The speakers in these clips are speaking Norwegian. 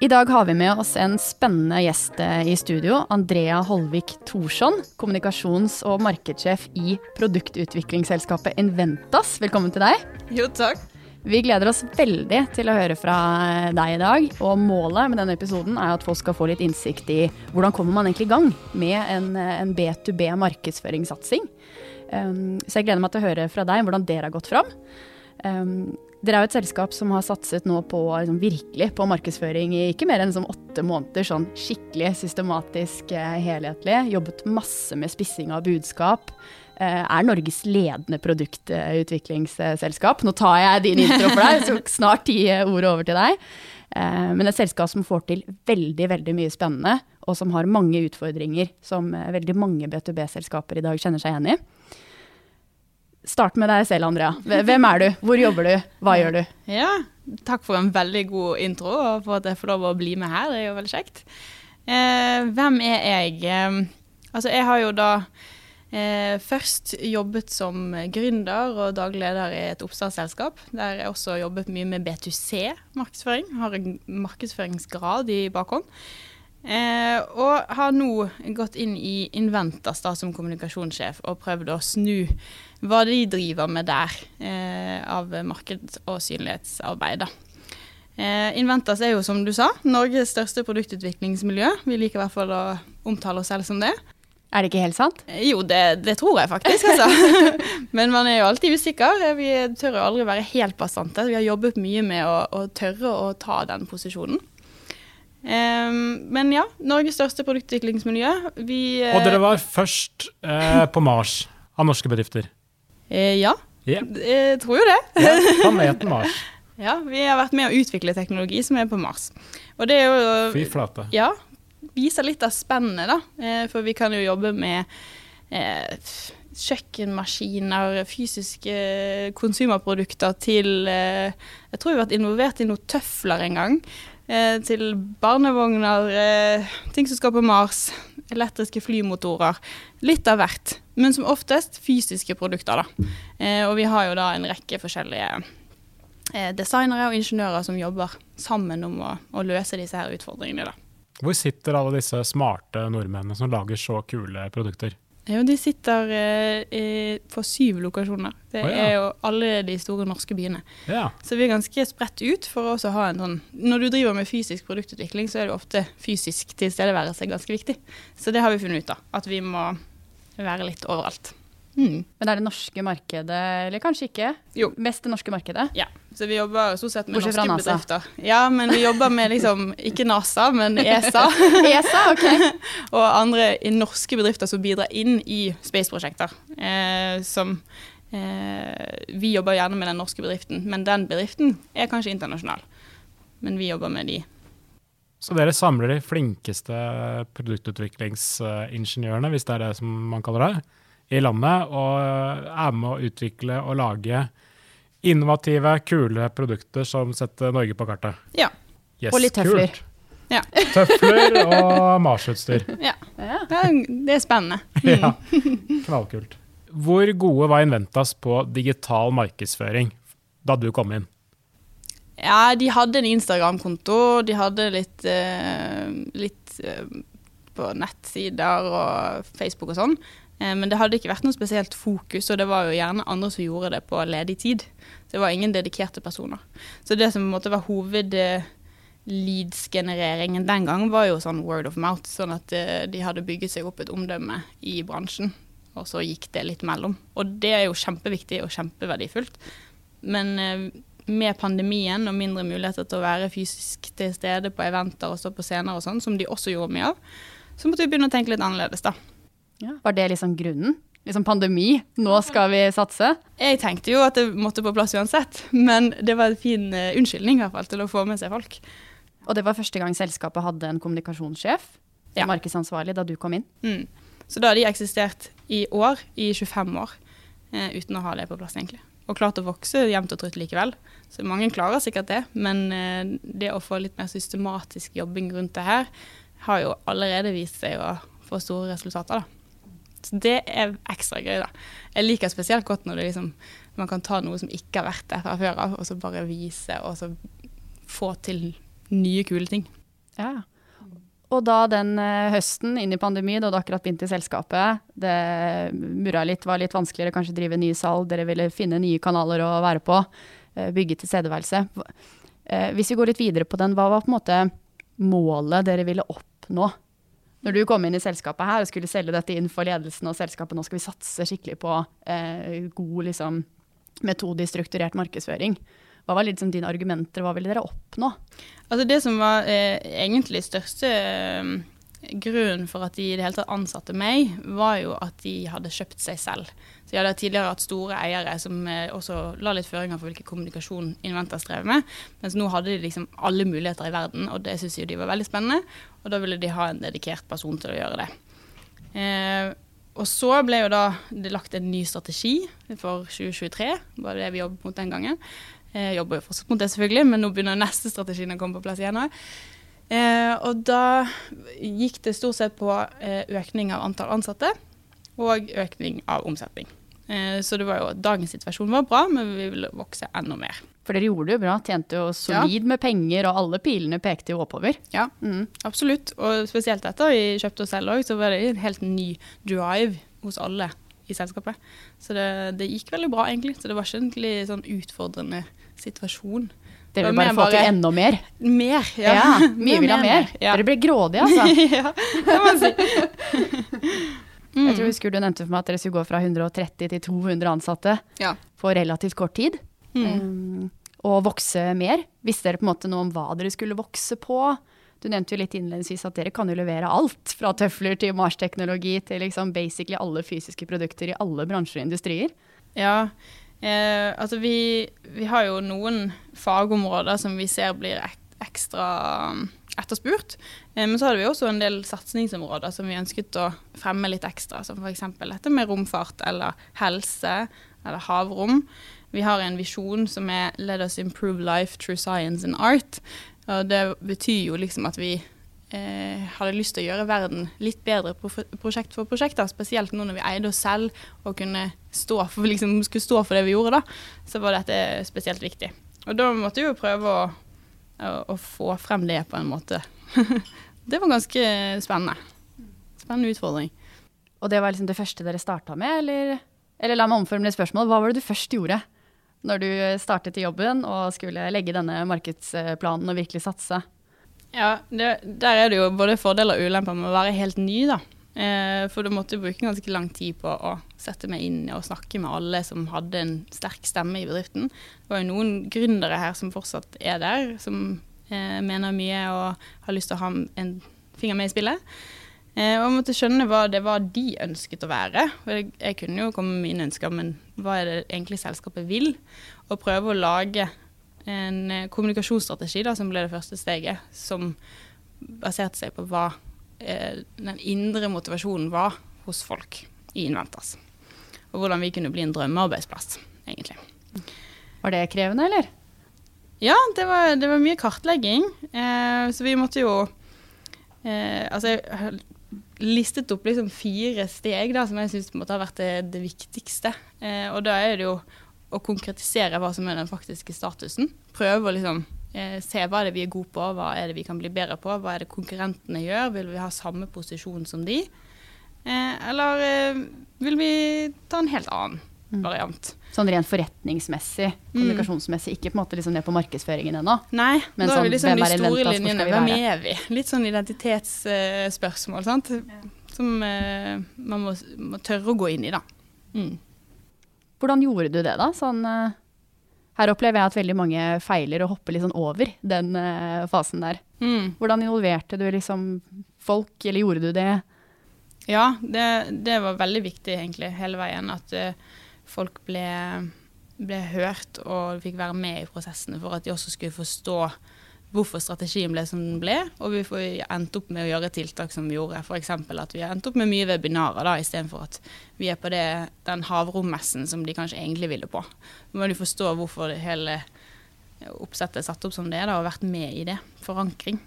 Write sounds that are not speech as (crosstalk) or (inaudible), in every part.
I dag har vi med oss en spennende gjest eh, i studio. Andrea Holvik Thorsson, kommunikasjons- og markedssjef i produktutviklingsselskapet Inventas. Velkommen til deg. Jo, takk. Vi gleder oss veldig til å høre fra deg i dag. Og målet med denne episoden er at folk skal få litt innsikt i hvordan kommer man egentlig i gang med en, en B2B markedsføringssatsing. Um, så jeg gleder meg til å høre fra deg hvordan dere har gått fram. Um, dere er jo et selskap som har satset nå på liksom, virkelig på markedsføring i ikke mer enn liksom, åtte måneder. Sånn skikkelig systematisk, eh, helhetlig. Jobbet masse med spissing av budskap. Eh, er Norges ledende produktutviklingsselskap. Nå tar jeg din intro for deg, så (laughs) snart ti ordet over til deg. Eh, men et selskap som får til veldig, veldig mye spennende, og som har mange utfordringer som veldig mange B2B-selskaper i dag kjenner seg igjen i. Start med deg selv, Andrea. Hvem er du? Hvor jobber du? Hva gjør du? Ja, Takk for en veldig god intro, og for at jeg får lov å bli med her. Det er jo veldig kjekt. Eh, hvem er jeg? Eh, altså, jeg har jo da eh, først jobbet som gründer og daglig leder i et oppstartsselskap, der jeg også jobbet mye med B2C-markedsføring. Har en markedsføringsgrad i bakhånd. Eh, og har nå gått inn i Inventas da, som kommunikasjonssjef og prøvd å snu hva de driver med der eh, av markeds- og synlighetsarbeid. Eh, Inventas er jo, som du sa, Norges største produktutviklingsmiljø. Vi liker i hvert fall å omtale oss selv som det. Er det ikke helt sant? Eh, jo, det, det tror jeg faktisk, altså. (laughs) Men man er jo alltid usikker. Vi tør jo aldri være helt bastante. Vi har jobbet mye med å, å tørre å ta den posisjonen. Um, men ja, Norges største produktutviklingsmiljø. Vi, uh, og dere var først uh, på Mars av norske bedrifter? Uh, ja, yeah. jeg tror jo det. ja, planeten Mars. (laughs) ja, vi har vært med å utvikle teknologi som er på Mars. Og det er jo Fy flate. Ja, viser litt av spennet, da. for vi kan jo jobbe med kjøkkenmaskiner, fysiske konsumerprodukter til Jeg tror vi har vært involvert i noen tøfler en gang. Eh, til barnevogner, eh, ting som skal på Mars, elektriske flymotorer. Litt av hvert, men som oftest fysiske produkter. da. Eh, og vi har jo da en rekke forskjellige eh, designere og ingeniører som jobber sammen om å, å løse disse her utfordringene. da. Hvor sitter alle disse smarte nordmennene som lager så kule produkter? Jo, de sitter eh, på syv lokasjoner. Det oh, ja. er jo alle de store norske byene. Ja. Så vi er ganske spredt ut for å ha en sånn Når du driver med fysisk produktutvikling, så er det ofte fysisk tilstedeværelse ganske viktig. Så det har vi funnet ut av. At vi må være litt overalt. Mm. Men er det norske markedet, eller kanskje ikke? Jo. Mest det norske markedet? Ja. Så vi jobber stort sett med Bortsett norske bedrifter. Ja, men vi jobber med liksom, ikke NASA, men (laughs) ESA. ESA, ok. (laughs) og andre norske bedrifter som bidrar inn i space-prosjekter. Eh, som eh, Vi jobber gjerne med den norske bedriften, men den bedriften er kanskje internasjonal. Men vi jobber med de. Så dere samler de flinkeste produktutviklingsingeniørene, hvis det er det som man kaller det, i landet, og er med å utvikle og lage innovative, kule produkter som setter Norge på kartet. Ja. Yes, og litt tøfler. Kult. Ja. Tøfler (laughs) og Mars-utstyr. Ja. Det er spennende. (laughs) Mm. Ja, knallkult. Hvor gode var Inventas på digital markedsføring da du kom inn? Ja, de hadde en Instagram-konto. De hadde litt, uh, litt uh, på nettsider og Facebook og sånn. Uh, men det hadde ikke vært noe spesielt fokus, og det var jo gjerne andre som gjorde det på ledig tid. Så det var ingen dedikerte personer. Så det som måtte være hoved leads-genereringen den gang var jo sånn word of mouth, sånn at de hadde bygget seg opp et omdømme i bransjen, og så gikk det litt mellom. Og det er jo kjempeviktig og kjempeverdifullt. Men med pandemien og mindre muligheter til å være fysisk til stede på eventer og stå på scener og sånn, som de også gjorde mye av, så måtte vi begynne å tenke litt annerledes, da. Ja. Var det liksom grunnen? Liksom pandemi, nå skal vi satse? Jeg tenkte jo at det måtte på plass uansett, men det var en fin uh, unnskyldning i hvert fall til å få med seg folk. Og det var første gang selskapet hadde en kommunikasjonssjef, ja. markedsansvarlig, da du kom inn? Mm. Så da har de eksistert i år, i 25 år, uh, uten å ha det på plass, egentlig. Og klart å vokse jevnt og trutt likevel. Så mange klarer sikkert det, men eh, det å få litt mer systematisk jobbing rundt det her, har jo allerede vist seg å få store resultater. da. Så det er ekstra gøy, da. Jeg liker spesielt godt når liksom, man kan ta noe som ikke har vært der fra før av, og så bare vise og så få til nye, kule ting. Ja. Og da den uh, høsten inn i pandemi, da du akkurat begynte i selskapet, det murra litt, var litt vanskeligere kanskje drive nye salg, dere ville finne nye kanaler å være på, uh, bygge tilstedeværelse. Uh, hvis vi går litt videre på den, hva var på en måte målet dere ville oppnå? Når du kom inn i selskapet her og skulle selge dette inn for ledelsen og selskapet, nå skal vi satse skikkelig på god liksom, metodisk strukturert markedsføring. Hva var liksom dine argumenter, hva ville dere oppnå? Altså Det som var eh, egentlig største eh, grunnen for at de i det hele tatt ansatte meg, var jo at de hadde kjøpt seg selv. Så jeg hadde tidligere hatt store eiere som eh, også la litt føringer for hvilken kommunikasjon Inventas drev med. Mens nå hadde de liksom alle muligheter i verden, og det syntes de var veldig spennende. Og da ville de ha en dedikert person til å gjøre det. Eh, og så ble jo da det lagt en ny strategi for 2023, var det vi jobbet mot den gangen. Jeg jobber jo fortsatt mot det, selvfølgelig, men nå begynner neste strategien å komme på plass igjen. Eh, og da gikk det stort sett på eh, økning av antall ansatte og økning av omsetning. Eh, så det var jo, dagens situasjon var bra, men vi ville vokse enda mer. For dere gjorde det jo bra, tjente jo solid ja. med penger, og alle pilene pekte jo oppover. Ja, mm. absolutt. Og spesielt etter vi kjøpte oss selv òg, så var det en helt ny drive hos alle i selskapet. Så det, det, gikk veldig bra, egentlig. Så det var ikke egentlig sånn utfordrende situasjon. Dere vil bare få til enda mer? Mer, ja. ja mye (laughs) vil ha mer. Ja. Dere blir grådige, altså. (laughs) ja, man si. mm. (laughs) Jeg tror husker du nevnte for meg at dere skulle gå fra 130 til 200 ansatte ja. på relativt kort tid. Mm. Um, og vokse mer. Visste dere på en måte noe om hva dere skulle vokse på? Du nevnte jo litt innledningsvis at dere kan jo levere alt. Fra tøfler til Mars-teknologi til liksom basically alle fysiske produkter i alle bransjer og industrier. Ja, Eh, altså vi, vi, har jo noen fagområder som vi ser blir ek, ekstra um, etterspurt. Eh, men så hadde vi også en del satsingsområder som vi ønsket å fremme litt ekstra. Som f.eks. dette med romfart eller helse eller havrom. Vi har en visjon som er 'Let us improve life through science and art'. Og det betyr jo liksom at vi hadde lyst til å gjøre verden litt bedre prosjekt for prosjekt. Spesielt nå når vi eide oss selv og kunne stå for, liksom, skulle stå for det vi gjorde, da, så var dette spesielt viktig. Og da måtte vi jo prøve å, å, å få frem det på en måte. (laughs) det var ganske spennende. Spennende utfordring. Og det var liksom det første dere starta med, eller? Eller la meg omformulere spørsmålet. Hva var det du først gjorde når du startet i jobben og skulle legge denne markedsplanen og virkelig satse? Ja, det, der er det jo både fordeler og ulemper med å være helt ny, da. Eh, for du måtte bruke ganske lang tid på å sette meg inn og snakke med alle som hadde en sterk stemme i bedriften. Det var jo noen gründere her som fortsatt er der, som eh, mener mye og har lyst til å ha en finger med i spillet. Eh, og måtte skjønne hva det var de ønsket å være. Jeg, jeg kunne jo komme med mine ønsker, men hva er det egentlig selskapet vil? Og prøve å lage en eh, kommunikasjonsstrategi da, som ble det første steget, som baserte seg på hva eh, den indre motivasjonen var hos folk i Inventas. Og hvordan vi kunne bli en drømmearbeidsplass, egentlig. Var det krevende, eller? Ja, det var, det var mye kartlegging. Eh, så vi måtte jo eh, Altså, jeg listet opp liksom fire steg da, som jeg syns har vært det, det viktigste. Eh, og da er det jo å konkretisere hva som er den faktiske statusen. Prøve å liksom, eh, se hva er det vi er gode på, hva er det vi kan bli bedre på, hva er det konkurrentene gjør, vil vi ha samme posisjon som de? Eh, eller eh, vil vi ta en helt annen mm. variant? Sånn rent forretningsmessig, mm. kommunikasjonsmessig, ikke på en måte liksom ned på markedsføringen ennå? Nei, men da vi sånn, liksom de store linjene. Hvem er vi? Litt sånn identitetsspørsmål, sant. Som eh, man må, må, tørre å gå inn i, da. Mm. Hvordan gjorde du det, da? Sånn, uh, her opplever jeg at veldig mange feiler og hopper litt sånn over den uh, fasen der. Mm. Hvordan involverte du liksom folk, eller gjorde du det? Ja, det, det var veldig viktig egentlig hele veien. At uh, folk ble, ble, hørt og fikk være med i prosessene for at de også skulle forstå hvorfor strategien ble som den ble, og vi får endt opp med å gjøre tiltak som vi gjorde. F.eks. at vi har endt opp med mye webinarer da, istedenfor at vi er på det, den havrommessen som de kanskje egentlig ville på. Nå må du forstå hvorfor det hele oppsettet er satt opp som det er, da, og vært med i det. Forankring.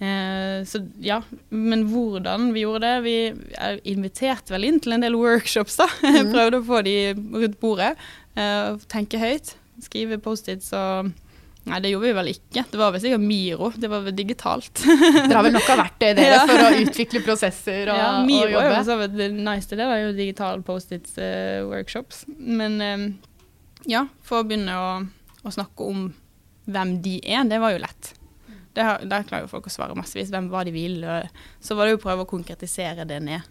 Eh, så ja, men hvordan vi gjorde det Vi inviterte vel inn til en del workshops, da. (laughs) Mm. Prøvde å få de rundt bordet. Eh, tenke høyt. Skrive Post-Its og Nei, det gjorde vi vel ikke. Det var vel sikkert Miro. Det var vel digitalt. Dere har vel nok av verktøy dere (laughs) ja. for å utvikle prosesser og, ja, Miro og jobbe? er jo det nice det. Er jo digital Post-Its-workshops. Eh, uh, Men um, ja, for å begynne å, å, snakke om hvem de er, det var jo lett. Det der klarer jo folk å svare massevis. Hvem var de ville? Så var det jo å prøve å konkretisere det ned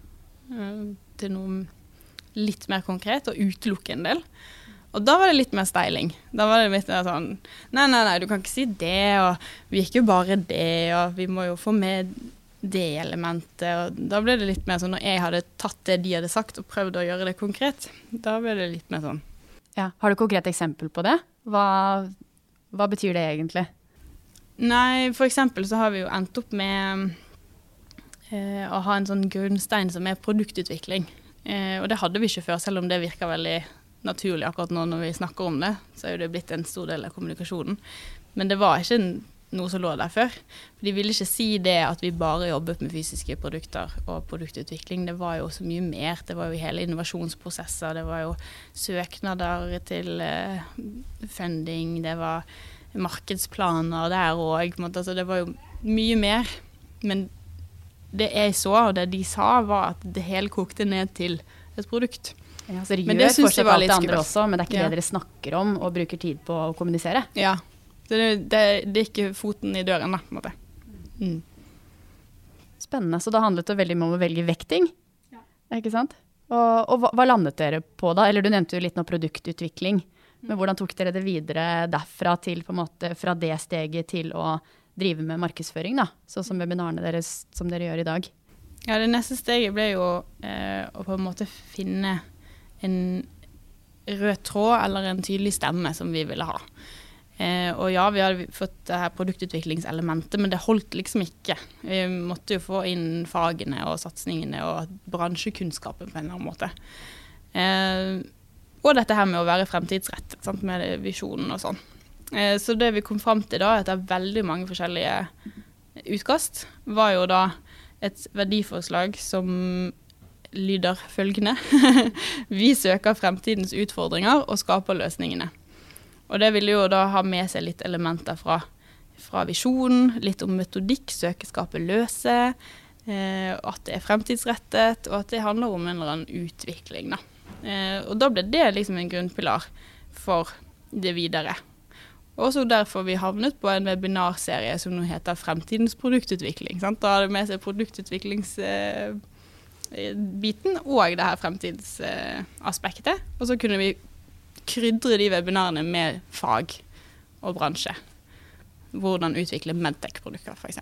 uh, til noe litt mer konkret, og utelukke en del. Og da var det litt mer styling. Da var det litt mer sånn Nei, nei, nei, du kan ikke si det, og vi gikk jo bare det, og vi må jo få med det elementet. Og da ble det litt mer sånn når jeg hadde tatt det de hadde sagt og prøvd å gjøre det konkret, da ble det litt mer sånn. Ja. Har du et konkret eksempel på det? Hva, hva betyr det egentlig? Nei, for eksempel så har vi jo endt opp med eh, å ha en sånn grunnstein som er produktutvikling. Eh, og det hadde vi ikke før, selv om det virker veldig naturlig akkurat nå når vi snakker om det. Så er det blitt en stor del av kommunikasjonen. Men det var ikke noe som lå der før. For De ville ikke si det at vi bare jobbet med fysiske produkter og produktutvikling. Det var jo så mye mer. Det var jo hele innovasjonsprosesser. Det var jo søknader til uh, funding. Det var markedsplaner der òg. Altså, det var jo mye mer. Men det jeg så, og det de sa, var at det hele kokte ned til et produkt. Ja, så dere men gjør fortsatt alt det andre også, men det er ikke ja. det dere snakker om og bruker tid på å kommunisere? Ja. Det, det, det er ikke foten i døren, da, på en måte. Mm. Spennende. Så da handlet det veldig mye om å velge vekting, ja. ikke sant? Og, og hva, hva, landet dere på da? Eller du nevnte jo litt nå produktutvikling. Men hvordan tok dere det videre derfra til på en måte fra det steget til å drive med markedsføring, da? Sånn som webinarene deres som dere gjør i dag? Ja, det neste steget ble jo eh, å på en måte finne en rød tråd eller en tydelig stemme som vi ville ha. Eh, og ja, vi hadde fått det her produktutviklingselementet, men det holdt liksom ikke. Vi måtte jo få inn fagene og satsingene og bransjekunnskapen på en eller annen måte. Eh, og dette her med å være fremtidsrettet, sant, med visjonen og sånn. Eh, så det vi kom fram til da, etter veldig mange forskjellige utkast, var jo da et verdiforslag som lyder følgende. (laughs) vi søker fremtidens utfordringer og skaper løsningene. Og det vil jo da ha med seg litt elementer fra, fra visjonen, litt om metodikk, søke, skape, løse. Eh, at det er fremtidsrettet, og at det handler om en eller annen utvikling. Da. Eh, og da ble det liksom en grunnpilar for det videre. Også derfor vi havnet på en webinarserie som nå heter Fremtidens produktutvikling. Sant? Da har det med seg produktutviklings... Eh, biten og det her fremtidsaspektet. Og så kunne vi krydre de webinarene med fag og bransje. Hvordan utvikle Medtech-produkter, f.eks.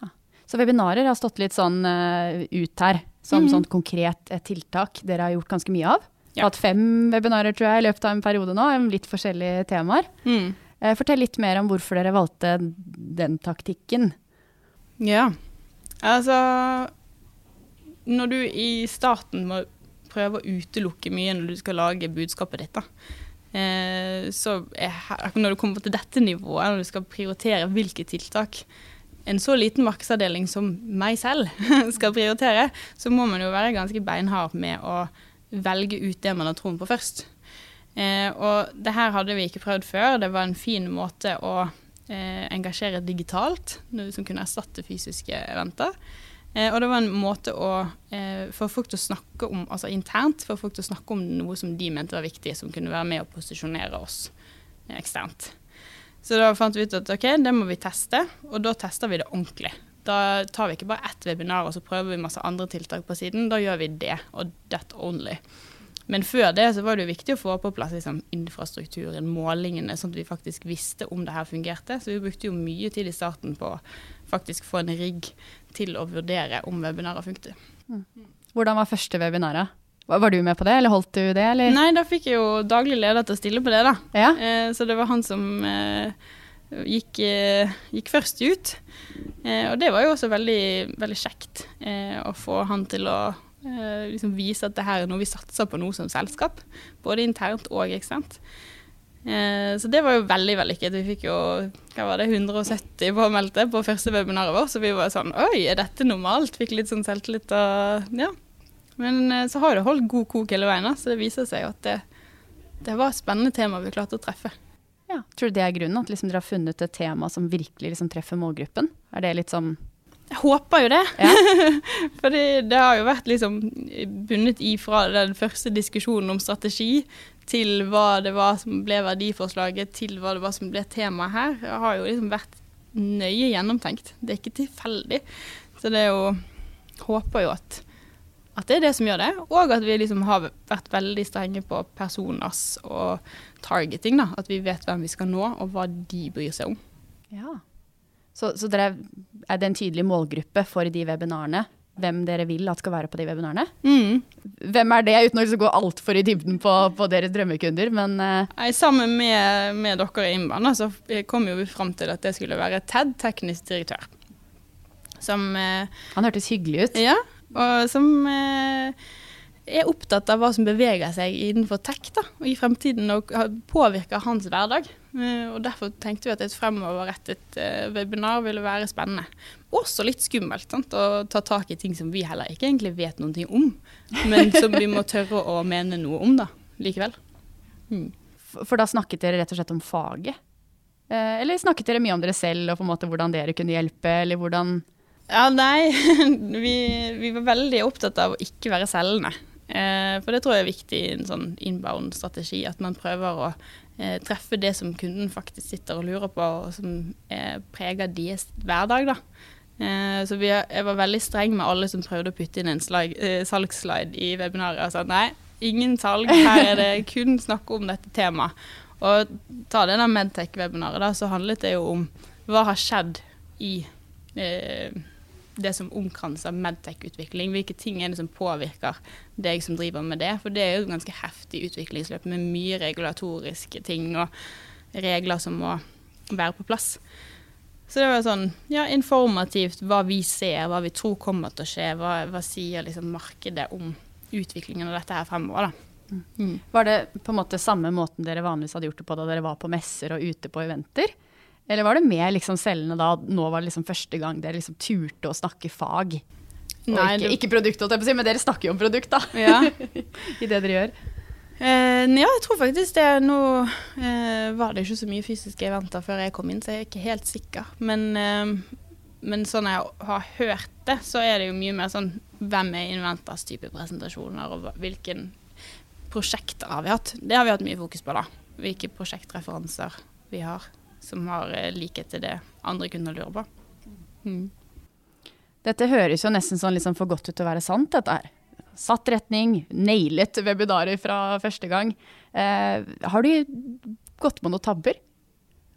Ja. Så webinarer har stått litt sånn uh, ut her, som mm. sånn konkret uh, tiltak dere har gjort ganske mye av. Ja. Hatt fem webinarer tror jeg, i løpet av en periode nå, om litt forskjellige temaer. Mm. Fortell litt mer om hvorfor dere valgte den taktikken. Ja, altså når du i starten må prøve å utelukke mye når du skal lage budskapet ditt, da. Eh, så er, når du kommer til dette nivået, når du skal prioritere hvilke tiltak en så liten markedsavdeling som meg selv (laughs) skal prioritere, så må man jo være ganske beinhard med å velge ut det man har troen på først. Eh, og det her hadde vi ikke prøvd før. Det var en fin måte å eh, engasjere digitalt, som kunne erstatte fysiske eventer. Eh, og det var en måte å eh, få folk til å snakke om, altså internt, for folk til å snakke om noe som de mente var viktig, som kunne være med å posisjonere oss eh, eksternt. Så da fant vi ut at ok, det må vi teste, og da tester vi det ordentlig. Da tar vi ikke bare ett webinar og så prøver vi masse andre tiltak på siden. Da gjør vi det, og that only. Men før det så var det jo viktig å få på plass liksom, infrastrukturen, målingene, sånn at vi faktisk visste om det her fungerte. Så vi brukte jo mye tid i starten på å faktisk få en rigg til å vurdere om webinarer funket. Mm. Hvordan var første webinaret? Var du med på det, eller holdt du det? Eller? Nei, da fikk jeg jo daglig leder til å stille på det, da. Ja. Eh, så det var han som eh, gikk, eh, gikk først ut. Og det var jo også veldig, veldig kjekt å få han til å liksom vise at det her er noe vi satser på nå som selskap. Både internt og eksternt. Eh, så det var jo veldig vellykket. Vi fikk jo hva var det, 170 påmeldte på første webinaret vårt, så vi var sånn Oi, er dette normalt? Fikk litt sånn selvtillit og ja. Men eh, så har det holdt god kok hele veien, så det viser seg at det, det var et spennende tema vi klarte å treffe. Ja. Tror du det er grunnen? At liksom dere har funnet et tema som virkelig liksom treffer målgruppen? Er det litt sånn Jeg håper jo det. Ja. (laughs) For det har jo vært liksom bundet ifra den første diskusjonen om strategi til hva det var som ble verdiforslaget, til hva det var som ble temaet her. Det har jo liksom vært nøye gjennomtenkt. Det er ikke tilfeldig. Så det er jo Håper jo at, at det er det som gjør det, og at vi liksom har vært veldig strenge på personers og targeting. da, At vi vet hvem vi skal nå, og hva de bryr seg om. Ja. Så, så dere er, det en tydelig målgruppe for de webinarene? Hvem dere vil at skal være på de webinarene? Mm. Hvem er det, uten å liksom gå altfor i dybden på, på deres drømmekunder, men eh, Nei, Sammen med, med dere i Innband så kom jo vi fram til at det skulle være TED, teknisk direktør. Som eh, han hørtes hyggelig ut. Ja, og som eh, er opptatt av hva som beveger seg innenfor tech da, i fremtiden, og påvirker hans hverdag. Eh, og Derfor tenkte vi at et fremoverrettet eh, webinar ville være spennende. Også litt skummelt sant, å ta tak i ting som vi heller ikke egentlig vet noe om, men som vi må tørre å mene noe om da, likevel. Mm. For, for da snakket dere rett og slett om faget? Eh, eller snakket dere mye om dere selv og på en måte hvordan dere kunne hjelpe, eller hvordan Ja, nei, (laughs) vi, vi var veldig opptatt av å ikke være selgende. Eh, for det tror jeg er viktig i en sånn inbound-strategi, at man prøver å eh, treffe det som kunden faktisk sitter og lurer på, og som eh, preger deres hverdag. da. Så vi, jeg var veldig streng med alle som prøvde å putte inn en eh, salgsslide i webinaret. Og sa nei, ingen salg, her er det kun snakk om dette temaet. Og ta det der Medtech-webinaret, da, så handlet det jo om hva har skjedd i eh, det som omkranser medtech-utvikling. Hvilke ting er det som påvirker deg som driver med det? For det er jo et ganske heftig utviklingsløp med mye regulatoriske ting og regler som må være på plass. Så det var sånn ja, informativt hva vi ser, hva vi tror kommer til å skje. Hva, hva sier liksom markedet om utviklingen av dette her fremover, da. Mm. Var det på en måte samme måten dere vanligvis hadde gjort det på da dere var på messer og ute på eventer? Eller var det mer liksom selgende da, nå var det liksom første gang dere liksom turte å snakke fag? Nei, ikke, du... ikke produkt, men dere snakker jo om produkt, da. Ja. (laughs) I det dere gjør. Eh, ja, jeg tror faktisk det. Nå eh, var det ikke så mye fysiske eventer før jeg kom inn, så jeg er ikke helt sikker. Men, eh, men sånn jeg har hørt det, så er det jo mye mer sånn hvem er Inventas type presentasjoner, og hvilke prosjekter har vi hatt. Det har vi hatt mye fokus på, da. Hvilke prosjektreferanser vi har som har eh, likhet til det andre kunder lurer på. Mm. Dette høres jo nesten sånn liksom for godt ut til å være sant, dette her. Satt retning, nailet webinarer fra første gang. Eh, har du gått på noen tabber?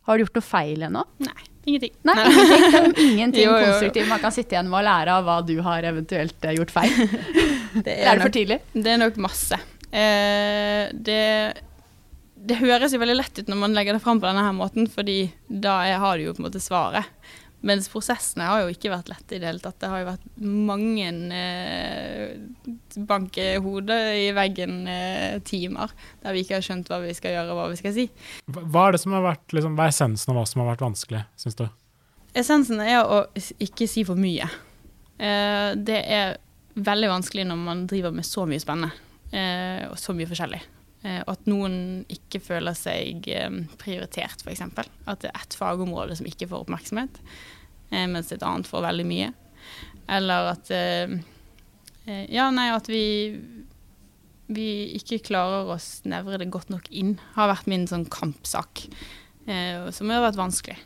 Har du gjort noe feil ennå? Nei, ingenting. Nei, ingenting, ingenting (laughs) Jo, jo, konstruktivt man kan sitte igjen med å lære av hva du har eventuelt eh, gjort feil. (laughs) Det er, er det for tidlig? Det er nok masse. Eh, det, det høres jo veldig lett ut når man legger det fram på denne her måten, fordi da er, har du jo på en måte svaret. Mens prosessene har jo ikke vært lette i det hele tatt. Det har jo vært mange eh, banke hodet i veggen-timer der vi ikke har skjønt hva vi skal gjøre og hva vi skal si. Hva er det som har vært, liksom, hva er essensen av hva som har vært vanskelig, syns du? Essensen er å ikke si for mye. Eh, det er veldig vanskelig når man driver med så mye spennende eh, og så mye forskjellig. Eh, og at noen ikke føler seg eh, prioritert, f.eks. At det er ett fagområde som ikke får oppmerksomhet, eh, mens et annet får veldig mye. Eller at Ja, nei, at vi vi ikke klarer å snevre det godt nok inn, har vært min sånn kampsak. Som har vært vanskelig.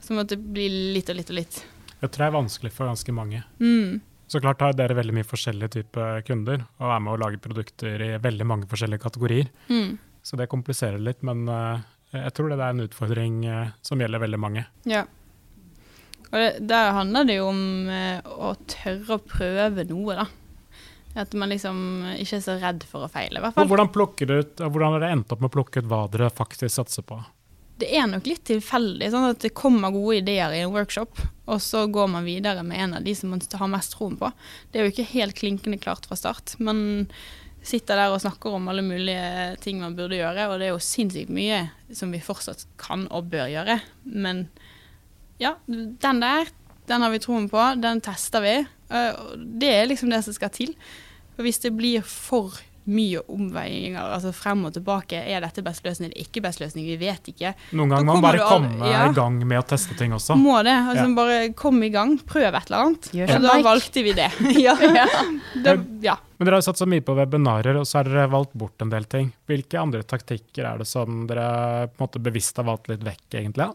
Så at det bli litt og litt og litt. Jeg tror det er vanskelig for ganske mange. Mm. Så klart har dere veldig mye forskjellige typer kunder, og er med å lage produkter i veldig mange forskjellige kategorier. Mm. Så det kompliserer litt, men eh, jeg tror det er en utfordring eh, som gjelder veldig mange. Ja. Og det, der handler det jo om eh, å tørre å prøve noe, da. At man liksom ikke er så redd for å feile, i hvert Og fall. hvordan, plukker du ut, hvordan har dere endt opp med å plukke ut hva dere faktisk satser på? Det er nok litt tilfeldig. sånn at Det kommer gode ideer i en workshop, og så går man videre med en av de som man har mest troen på. Det er jo ikke helt klinkende klart fra start. Man sitter der og snakker om alle mulige ting man burde gjøre, og det er jo sinnssykt mye som vi fortsatt kan og bør gjøre. Men ja, den der, den har vi troen på, den tester vi. Det er liksom det som skal til. For hvis det blir for mye omveiinger, altså frem og tilbake. Er dette best løsning eller ikke best løsning? Vi vet ikke. Noen ganger må man bare komme ja. i gang med å teste ting også. Må det. altså ja. Bare komme i gang, prøv et eller annet. Gjør og da valgte vi det. (laughs) ja. det ja. Men dere har satt så mye på webinarer, og så har dere valgt bort en del ting. Hvilke andre taktikker er det som dere på en måte bevisst har valgt litt vekk, egentlig?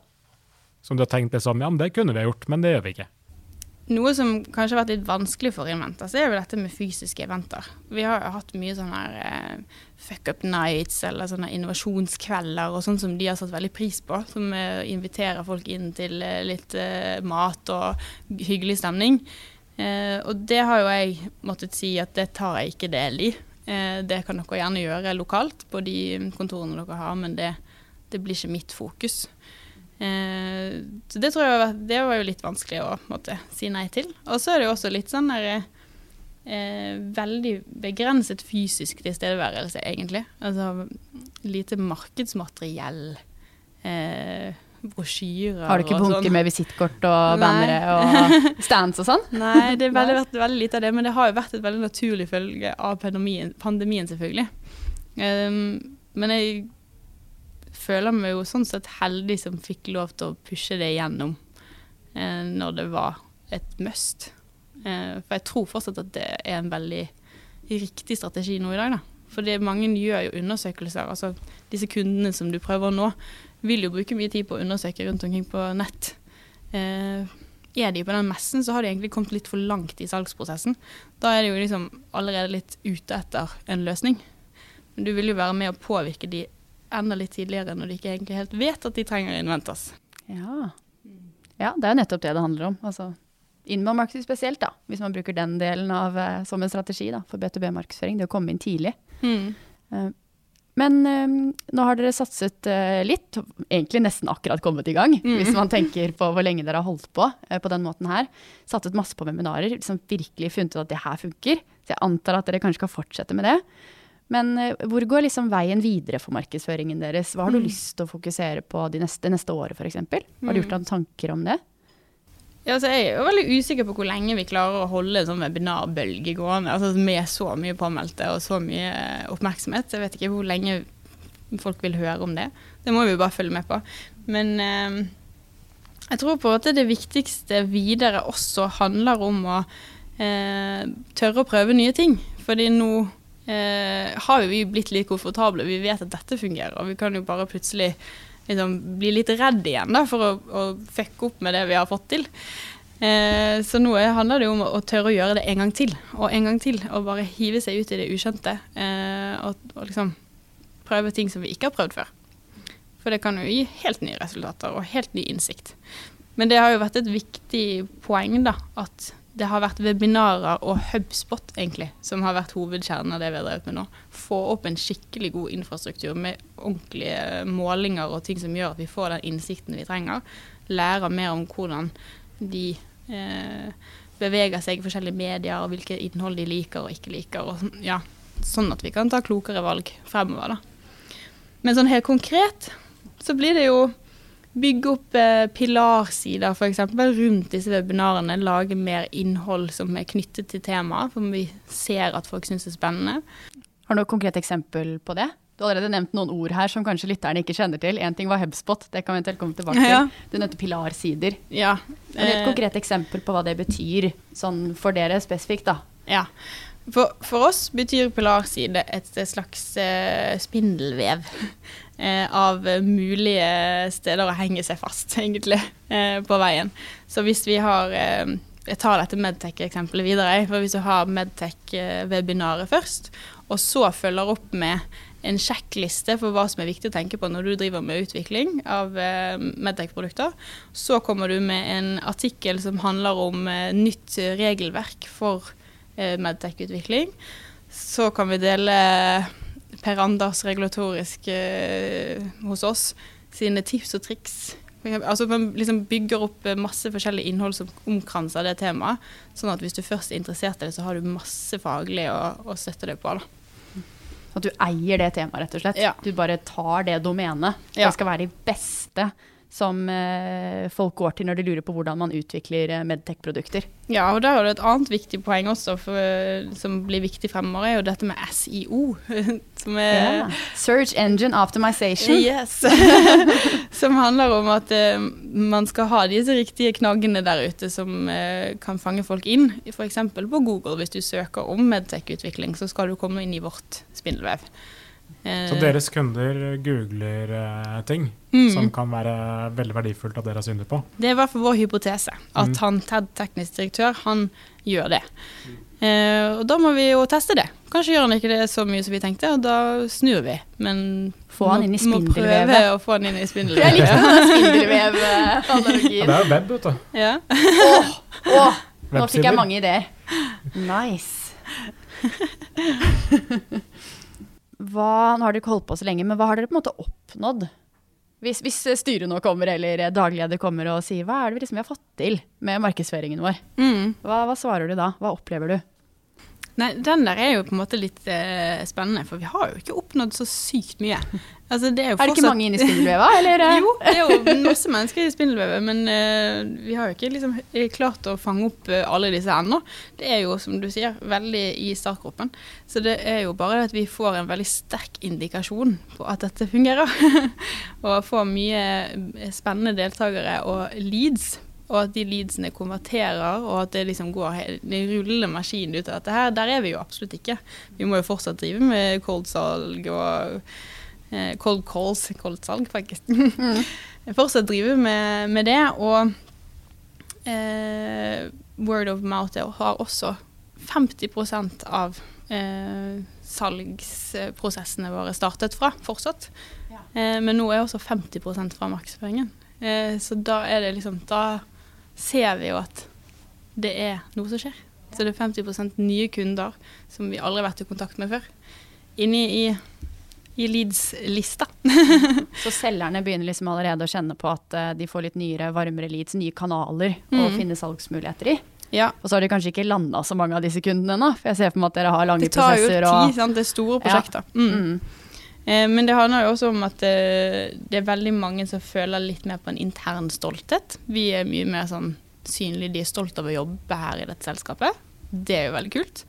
Som du har tenkt liksom, ja, det kunne vi ha gjort, men det gjør vi ikke. Noe som kanskje har vært litt vanskelig for inventer, så er jo dette med fysiske eventer. Vi har jo hatt mye sånne her eh, fuck up nights eller sånne innovasjonskvelder og sånn som de har satt veldig pris på. Som eh, inviterer folk inn til eh, litt eh, mat og hyggelig stemning. Eh, og det har jo jeg måttet si at det tar jeg ikke del i. Eh, det kan dere gjerne gjøre lokalt på de kontorene dere har, men det, det blir ikke mitt fokus. Eh, så det tror jeg var, det var jo litt vanskelig å måtte, si nei til. Og så er det jo også litt sånn der eh, Veldig begrenset fysisk tilstedeværelse, egentlig. Altså lite markedsmateriell. Eh, brosjyrer Har du ikke bunker sånn. med visittkort og bannere og (laughs) stands og sånn? Nei, det (laughs) har vært veldig lite av det. Men det har jo vært et veldig naturlig følge av pandemien, pandemien selvfølgelig. Um, men jeg føler meg jo sånn sett heldig som fikk lov til å pushe det igjennom eh, når det var et must. Eh, for jeg tror fortsatt at det er en veldig riktig strategi nå i dag, da. For mange gjør jo undersøkelser. Altså disse kundene som du prøver å nå, vil jo bruke mye tid på å undersøke rundt omkring på nett. Eh, er de på den messen, så har de egentlig kommet litt for langt i salgsprosessen. Da er de jo liksom allerede litt ute etter en løsning. Men du vil jo være med å påvirke de enda litt tidligere, når de ikke egentlig helt vet at de trenger Inventas. Ja. ja, det er nettopp det det handler om. Altså, Innmarkedsmarkedsføring spesielt, da, hvis man bruker den delen av, uh, som en strategi da, for B2B-markedsføring. Det å komme inn tidlig. Mm. Uh, men uh, nå har dere satset litt, egentlig nesten akkurat kommet i gang, mm. hvis man tenker på hvor lenge dere har holdt på på den måten her. Satset masse på webinarer, liksom virkelig funnet ut at det her funker. Så jeg antar at dere kanskje skal fortsette med det. Men eh, hvor går liksom veien videre for markedsføringen deres? Hva har du mm. lyst til å fokusere på de neste, neste året f.eks.? Har du gjort deg noen tanker om det? Ja, altså jeg er jo veldig usikker på hvor lenge vi klarer å holde en sånn webinarbølge gående. Altså med så mye påmeldte og så mye oppmerksomhet. Jeg vet ikke hvor lenge folk vil høre om det. Det må vi jo bare følge med på. Men eh, jeg tror på at det viktigste videre også handler om å eh, tørre å prøve nye ting. Fordi nå eh, har jo vi blitt litt komfortable. Vi vet at dette fungerer. og Vi kan jo bare plutselig liksom, bli litt redd igjen da, for å, å fucke opp med det vi har fått til. Eh, så nå handler det jo om å tørre å gjøre det en gang til og en gang til. Og bare hive seg ut i det ukjente. Eh, og, og, liksom prøve ting som vi ikke har prøvd før. For det kan jo gi helt nye resultater og helt ny innsikt. Men det har jo vært et viktig poeng da, at det har vært webinarer og Hubspot egentlig, som har vært hovedkjernen av det vi har drevet med nå. Få opp en skikkelig god infrastruktur med ordentlige målinger og ting som gjør at vi får den innsikten vi trenger. Lære mer om hvordan de eh, beveger seg i forskjellige medier, og hvilke innhold de liker og ikke liker. Og, ja, sånn at vi kan ta klokere valg fremover. Da. Men sånn helt konkret så blir det jo Bygge opp eh, pilarsider f.eks. rundt disse webinarene. Lage mer innhold som er knyttet til temaet, for vi ser at folk syns det er spennende. Har du noe konkret eksempel på det? Du har allerede nevnt noen ord her som kanskje lytterne ikke kjenner til. En ting var Hubspot, det kan vi eventuelt komme tilbake til. Ja. Du nevnte pilarsider. Ja. Men et eh, konkret eksempel på hva det betyr sånn for dere spesifikt, da. Ja. For, for oss betyr pilarside et slags uh, spindelvev eh, av mulige steder å henge seg fast, (laughs) egentlig, eh, på veien. Så hvis vi har eh, Jeg tar dette Medtech-eksempelet videre. for Hvis du har Medtech-webinaret først, og så følger opp med en sjekkliste for hva som er viktig å tenke på når du driver med utvikling av eh, Medtech-produkter, så kommer du med en artikkel som handler om eh, nytt regelverk for eh, Medtech-utvikling. Så kan vi dele Per Anders regulatorisk eh, hos oss sine tips og triks. Altså Man liksom bygger opp eh, masse forskjellig innhold som omkranser det temaet. Sånn at hvis du først er interessert i det, så har du masse faglig å, å støtte deg på. da. At du eier det temaet, rett og slett. Ja. Du bare tar det domenet. Ja. Det skal være de beste som eh, folk går til når de lurer på hvordan man utvikler eh, medtech-produkter. Ja, og der er det et annet viktig poeng også, for, eh, som blir viktig fremover, er jo dette med SIO. (laughs) Som er Ja. Search Engine Optimization. Yes. (laughs) som handler om at eh, man skal ha disse riktige knaggene der ute som eh, kan fange folk inn. F.eks. på Google, hvis du søker om medtech-utvikling, så skal du komme inn i vårt spindelvev. Eh, Så deres kunder googler eh, ting mm. som kan være veldig verdifullt at dere har syndet på. Det er i hvert fall vår hypotese, at Mm. han TED teknisk direktør, han gjør det. Eh, og da må vi jo teste det. Kanskje gjør han ikke det så mye som vi tenkte, og da snur vi. Men Få han inn i Må prøve å få han inn i (laughs) spindelvevet. Jeg likte den (laughs) Ja, spindelvev-analogien. det er jo web, vet du. Ja. Åh, oh, nå fikk jeg mange ideer. Nice. (laughs) Hva, nå har dere ikke holdt på så lenge, men hva har dere på en måte oppnådd? Hvis, hvis styret nå kommer, eller dagleder kommer og sier hva er det vi liksom har fått til med markedsføringen vår? Mm. Hva, hva svarer du da? Hva opplever du? Nei, den der er jo på en måte litt eh, spennende, for vi har jo ikke oppnådd så sykt mye. Altså, det er jo Er det ikke mange inne i spindelveva, eller? (laughs) Jo, det er jo masse mennesker i spindelvevet, men eh, vi har jo ikke liksom eh, klart å fange opp eh, alle disse ennå. Det er jo, som du sier, veldig i startgropen. Så det er jo bare det at vi får en veldig sterk indikasjon på at dette fungerer. (laughs) og får mye eh, spennende deltakere og leads. Og at de leadsene konverterer, og at det liksom går en rullende maskin ut av dette her. Der er vi jo absolutt ikke. Vi må jo fortsatt drive med cold-salg og eh, cold calls, cold-salg faktisk. (laughs) fortsatt drive med, med det, og eh, word of mouth har også 50% av eh, salgsprosessene våre startet fra, fortsatt. Eh, men nå er også 50 fra markedsføringen. Eh, så da er det liksom Da ser vi jo at det er noe som skjer. Så det er 50% nye kunder som vi aldri har vært i kontakt med før. Inni i, i Leads-lista. (laughs) Så selgerne begynner liksom allerede å kjenne på at eh, de får litt nyere, varmere leads, nye kanaler å Mm. finne salgsmuligheter i. Ja, Og så har de kanskje ikke landa så mange av disse kundene ennå, for jeg ser for meg at dere har lange prosesser. det tar jo prosesser. tid, og... sant. Det er store Ja. prosjekter. Mm. Mm. Eh, men det handler jo også om at eh, det er veldig mange som føler litt mer på en intern stolthet. Vi er mye mer sånn synlige, de er stolt av å jobbe her i dette selskapet. Det er jo veldig kult.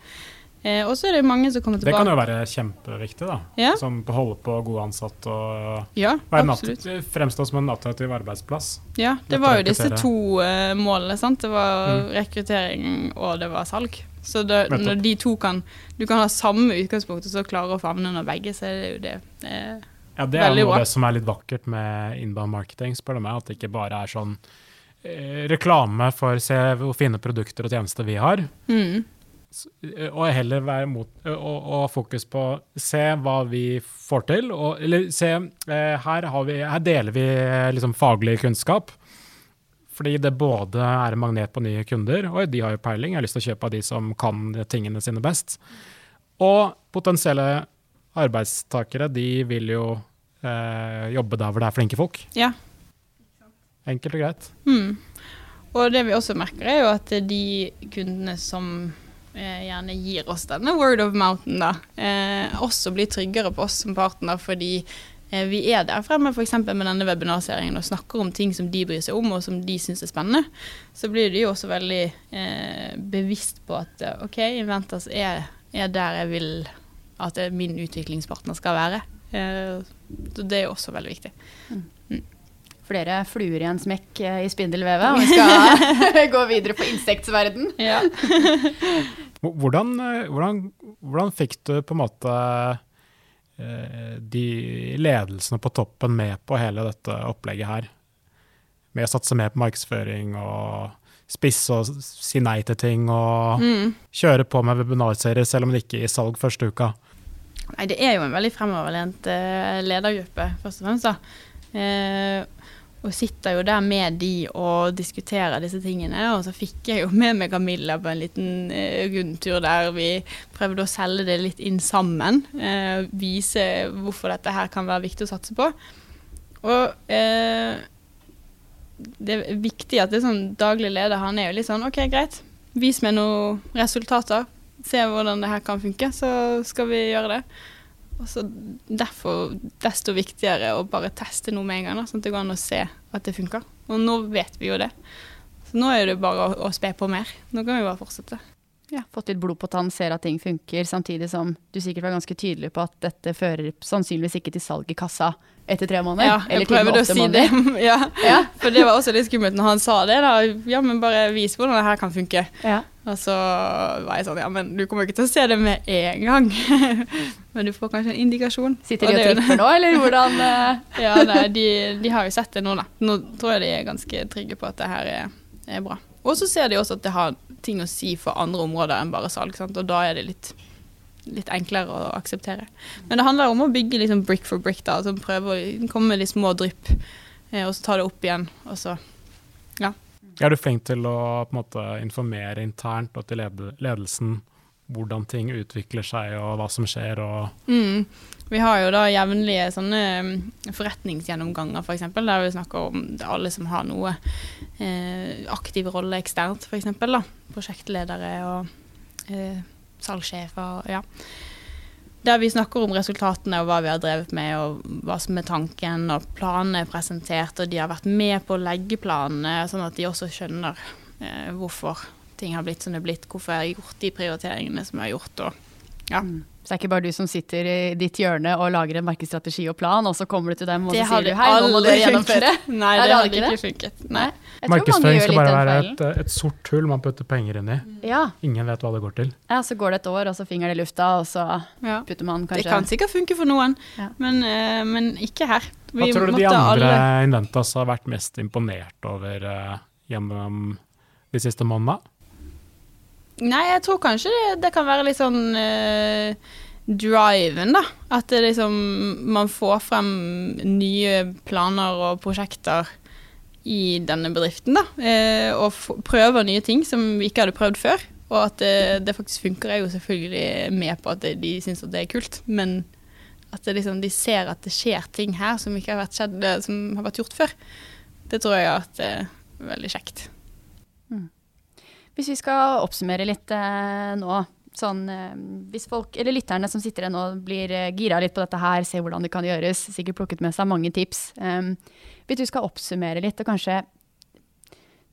Eh, og så er det mange som kommer tilbake Det kan jo være kjempeviktig, da. Ja. Som holde på gode ansatte og Ja, fremstå som en attraktiv arbeidsplass. Ja, det var jo disse to målene. sant? Det var Mm. rekruttering og det var salg. Så det, når de to kan Du kan ha samme utgangspunkt og så klare å favne under begge, så er det jo det. Eh, Ja, Det er noe av det som er litt vakkert med inbound marketing, spør du meg. At det ikke bare er sånn eh, reklame for se hvor fine produkter og tjenester vi har. mm. Eh, Og heller være mot, og, og fokus på se hva vi får til. Og, eller se, eh, her, har vi, her deler vi eh, liksom faglig kunnskap. Fordi det både er en magnet på nye kunder, og de har jo peiling, jeg har lyst til å kjøpe av de som kan tingene sine best. Og potensielle arbeidstakere, de vil jo eh, jobbe der hvor det er flinke folk. Ja. Enkelt og greit. Mm. Og det vi også merker, er jo at de kundene som eh, gjerne gir oss denne word of mountain, da, eh, også blir tryggere på oss som partner fordi vi er der fremme f.eks. med denne webinarserien og snakker om ting som de bryr seg om og som de syns er spennende. Så blir de jo også veldig eh, bevisst på at eh, OK, Inventas er, er der jeg vil at eh, min utviklingspartner skal være. Eh, så det er jo også veldig viktig. Flere fluer i en smekk eh, i spindelvevet, og vi skal (laughs) gå videre på insektsverden. Ja. (laughs) Hvordan, eh, hvordan, hvordan fikk du på en måte eh, de ledelsene på toppen med på hele dette opplegget her? Med å satse mer på markedsføring og spisse og si nei til ting og Mm. kjøre på med webinarserier selv om det ikke er i salg første uka. Nei, det er jo en veldig fremoverlent eh, ledergruppe, først og fremst. da. Eh, og sitter jo der med de og diskuterer disse tingene. Og så fikk jeg jo med meg Camilla på en liten eh, rundtur der vi prøvde å selge det litt inn sammen. Eh, vise hvorfor dette her kan være viktig å satse på. Og eh, det er viktig at det er sånn daglig leder han er jo litt sånn OK, greit, vis meg noen resultater. Se hvordan det her kan funke, så skal vi gjøre det. Og så Derfor desto viktigere å bare teste noe med en gang, da, sånn at det går an å se at det funker. Og nå vet vi jo det. Så nå er det bare å, å spe på mer. Nå kan vi bare fortsette. Ja, fått litt blod på tann, ser at ting funker, samtidig som du sikkert var ganske tydelig på at dette fører sannsynligvis ikke til salg i kassa etter tre måneder. Ja, jeg prøvde å si det. (laughs) ja. ja. For det var også litt skummelt når han sa det. da. Ja, men bare vis hvordan det her kan funke. Ja. Og så var jeg sånn Ja, men du kommer ikke til å se det med en gang. (laughs) men du får kanskje en indikasjon. Sitter de og, og tripper nå, eller hvordan uh... (laughs) Ja, nei, de, de, har jo sett det nå, da. Nå tror jeg de er ganske trygge på at det her er, er bra. Og så ser de også at det har ting å si for andre områder enn bare salg. Sant? Og da er det litt, litt, enklere å akseptere. Men det handler om å bygge liksom brick for brick. da, altså Prøve å komme med de små drypp, eh, og så ta det opp igjen. og så, ja. Er du flink til å måte, informere internt og til ledelsen hvordan ting utvikler seg og hva som skjer? Mm. Vi har jo da jevnlige sånne mm, forretningsgjennomganger, f.eks., for eksempel, der vi snakker om alle som har noe eh, aktiv rolle eksternt, f.eks. Prosjektledere og eh, salgssjefer. Ja der vi snakker om resultatene og hva vi har drevet med, og hva som er tanken, og planene er presentert, og de har vært med på å legge planene, sånn at de også skjønner eh, hvorfor ting har blitt som det er blitt, hvorfor jeg har gjort de prioriteringene som jeg har gjort. og ja. Mm. Så det er ikke bare du som sitter i ditt hjørne og lager en markedsstrategi og plan, og så kommer du til dem og det så sier du hei, nå må du gjennomføre. (laughs) Nei, det, det hadde ikke funket. Nei. Markedsføring skal bare være et, et, sort hull man putter penger inn i. Ja. Ingen vet hva det går til. Ja, så går det et år, og så fingeren i lufta, og så ja. putter man kanskje Det kan sikkert funke for noen, ja. men, uh, men, ikke her. Vi hva tror du de andre alle... Inventas har vært mest imponert over uh, gjennom de siste månedene? Nei, jeg tror kanskje det, det kan være litt sånn uh, driven, da. At det liksom man får frem nye planer og prosjekter i denne bedriften, da. Uh, og prøver nye ting som vi ikke hadde prøvd før. Og at det, det faktisk funker, er jo selvfølgelig med på at det, de syns at det er kult. Men at liksom, de ser at det skjer ting her som ikke har vært, skjedd, som har vært gjort før. Det tror jeg at det er veldig kjekt. Hvis vi skal oppsummere litt eh, nå, sånn eh, hvis folk, eller lytterne som sitter her nå, blir eh, gira litt på dette her, ser hvordan det kan gjøres, sikkert plukket med seg mange tips. Um, hvis du skal oppsummere litt og kanskje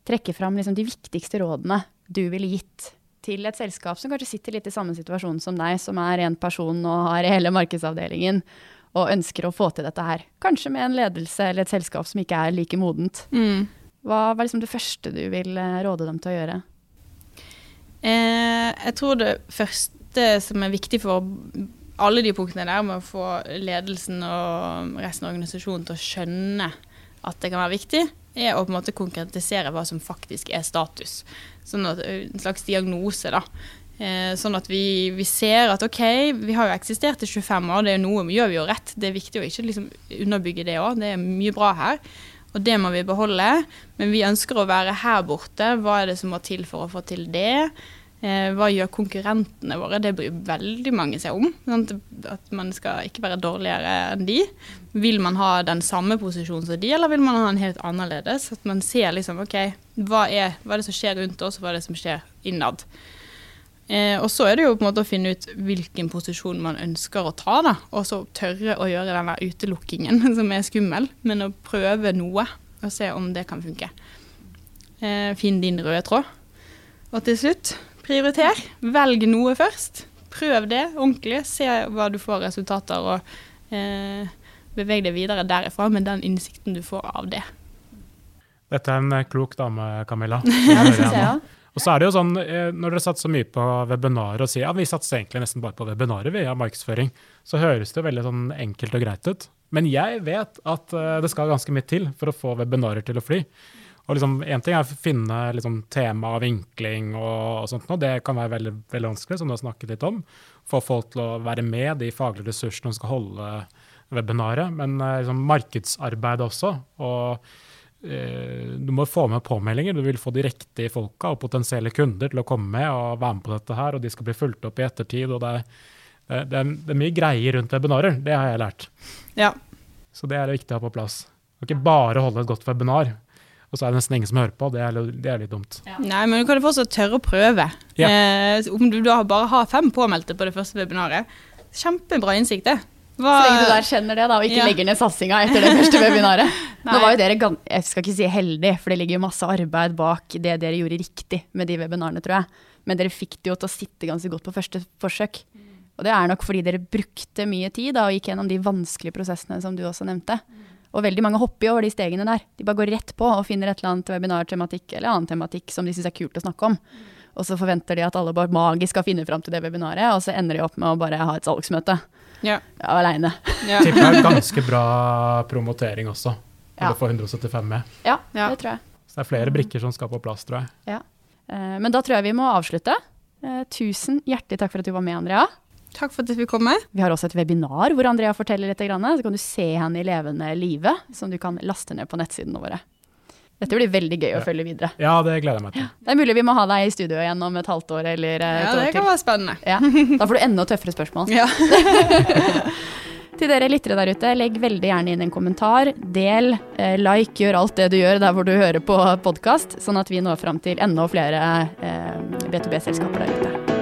trekke fram liksom, de viktigste rådene du ville gitt til et selskap som kanskje sitter litt i samme situasjon som deg, som er én person og har hele markedsavdelingen og ønsker å få til dette her. Kanskje med en ledelse eller et selskap som ikke er like modent. Mm. Hva er liksom det første du vil råde dem til å gjøre? Eh, jeg tror det første som er viktig for alle de punktene der, med å få ledelsen og resten av organisasjonen til å skjønne at det kan være viktig, er å på en måte konkretisere hva som faktisk er status. Sånn at, eh, en slags diagnose, da. Eh, sånn at vi, vi, ser at OK, vi har jo eksistert i 25 år, det er noe gjør vi jo rett. Det er viktig å ikke liksom underbygge det òg. Det er mye bra her. Og det må vi beholde. Men vi ønsker å være her borte. Hva er det som må til for å få til det? Eh, hva gjør konkurrentene våre? Det bryr veldig mange seg om. Sant? At man skal ikke være dårligere enn de. Vil man ha den samme posisjonen som de, eller vil man ha den helt annerledes? At man ser liksom OK, hva er, hva er det som skjer rundt oss, og hva er det som skjer innad? Eh, og så er det jo på en måte å finne ut hvilken posisjon man ønsker å ta, da. Og så tørre å gjøre den der utelukkingen (laughs) som er skummel, men å prøve noe og se om det kan funke. Eh, finn din røde tråd. Og til slutt, prioriter. Velg noe først. Prøv det ordentlig. Se hva du får resultater, og eh, beveg deg videre derifra med den innsikten du får av det. Dette er en klok dame, Camilla. (laughs) Ja, det syns jeg òg. Og så er det jo sånn, eh, Når dere satser mye på webinarer og sier ja, vi satser egentlig nesten bare på webinarer via markedsføring, så høres det veldig sånn enkelt og greit ut. Men jeg vet at eh, det skal ganske mye til for å få webinarer til å fly. Og liksom, Én ting er å finne liksom, tema og vinkling, og, og sånt, og det kan være veldig, veldig vanskelig, som du har snakket litt om. Få folk til å være med, de faglige ressursene som skal holde webinaret. Men eh, liksom, markedsarbeid også. og du må få med påmeldinger. Du vil få de riktige folka og potensielle kunder til å komme med og være med på dette her, og de skal bli fulgt opp i ettertid. og Det er, det er, det er mye greier rundt webinarer, det har jeg lært. Ja. Så det er det viktig å ha på plass. Kan ikke bare holde et godt webinar, og så er det nesten ingen som hører på. Det er, det er litt dumt. Nei, men du kan jo fortsatt tørre å prøve. Ja. Eh, om du da bare har fem påmeldte på det første webinaret, kjempebra innsikt, det. Hva, Så lenge du der kjenner det, da, og ikke Ja. legger ned satsinga etter det første webinaret. (laughs) Nå var jo dere, jeg skal ikke si heldig, for det ligger jo masse arbeid bak det dere gjorde riktig med de webinarene, tror jeg. Men dere fikk det jo til å sitte ganske godt på første forsøk. Og det er nok fordi dere brukte mye tid da, og gikk gjennom de vanskelige prosessene som du også nevnte. Og veldig mange hopper jo over de stegene der. De bare går rett på og finner et eller annet webinartematikk eller annen tematikk som de syns er kult å snakke om. Og så forventer de at alle bare magisk skal finne fram til det webinaret, og så ender de opp med å bare ha et salgsmøte. Ja. Aleine. Ja. Tipper det er ganske bra promotering også, når Ja. du får 175 med. Ja, Ja. det tror jeg. Så det er flere brikker som skal på plass, tror jeg. Ja. Men da tror jeg vi må avslutte. Eh, Tusen hjertelig takk for at du var med, Andrea. Takk for at jeg fikk komme. Vi har også et webinar hvor Andrea forteller litt. Så kan du se henne i levende live, som du kan laste ned på nettsidene våre. Dette blir veldig gøy å Ja. følge videre. Ja, det gleder jeg meg til. Det er mulig vi må ha deg i studio igjen om et halvt år eller eh, et Ja, år det kan være spennende. Ja. Da får du enda tøffere spørsmål. Ja. (laughs) Til dere lyttere der ute, legg veldig gjerne inn en kommentar. Del, eh, like, gjør alt det du gjør der hvor du hører på podkast, sånn at vi når fram til enda flere eh, B2B-selskaper der ute.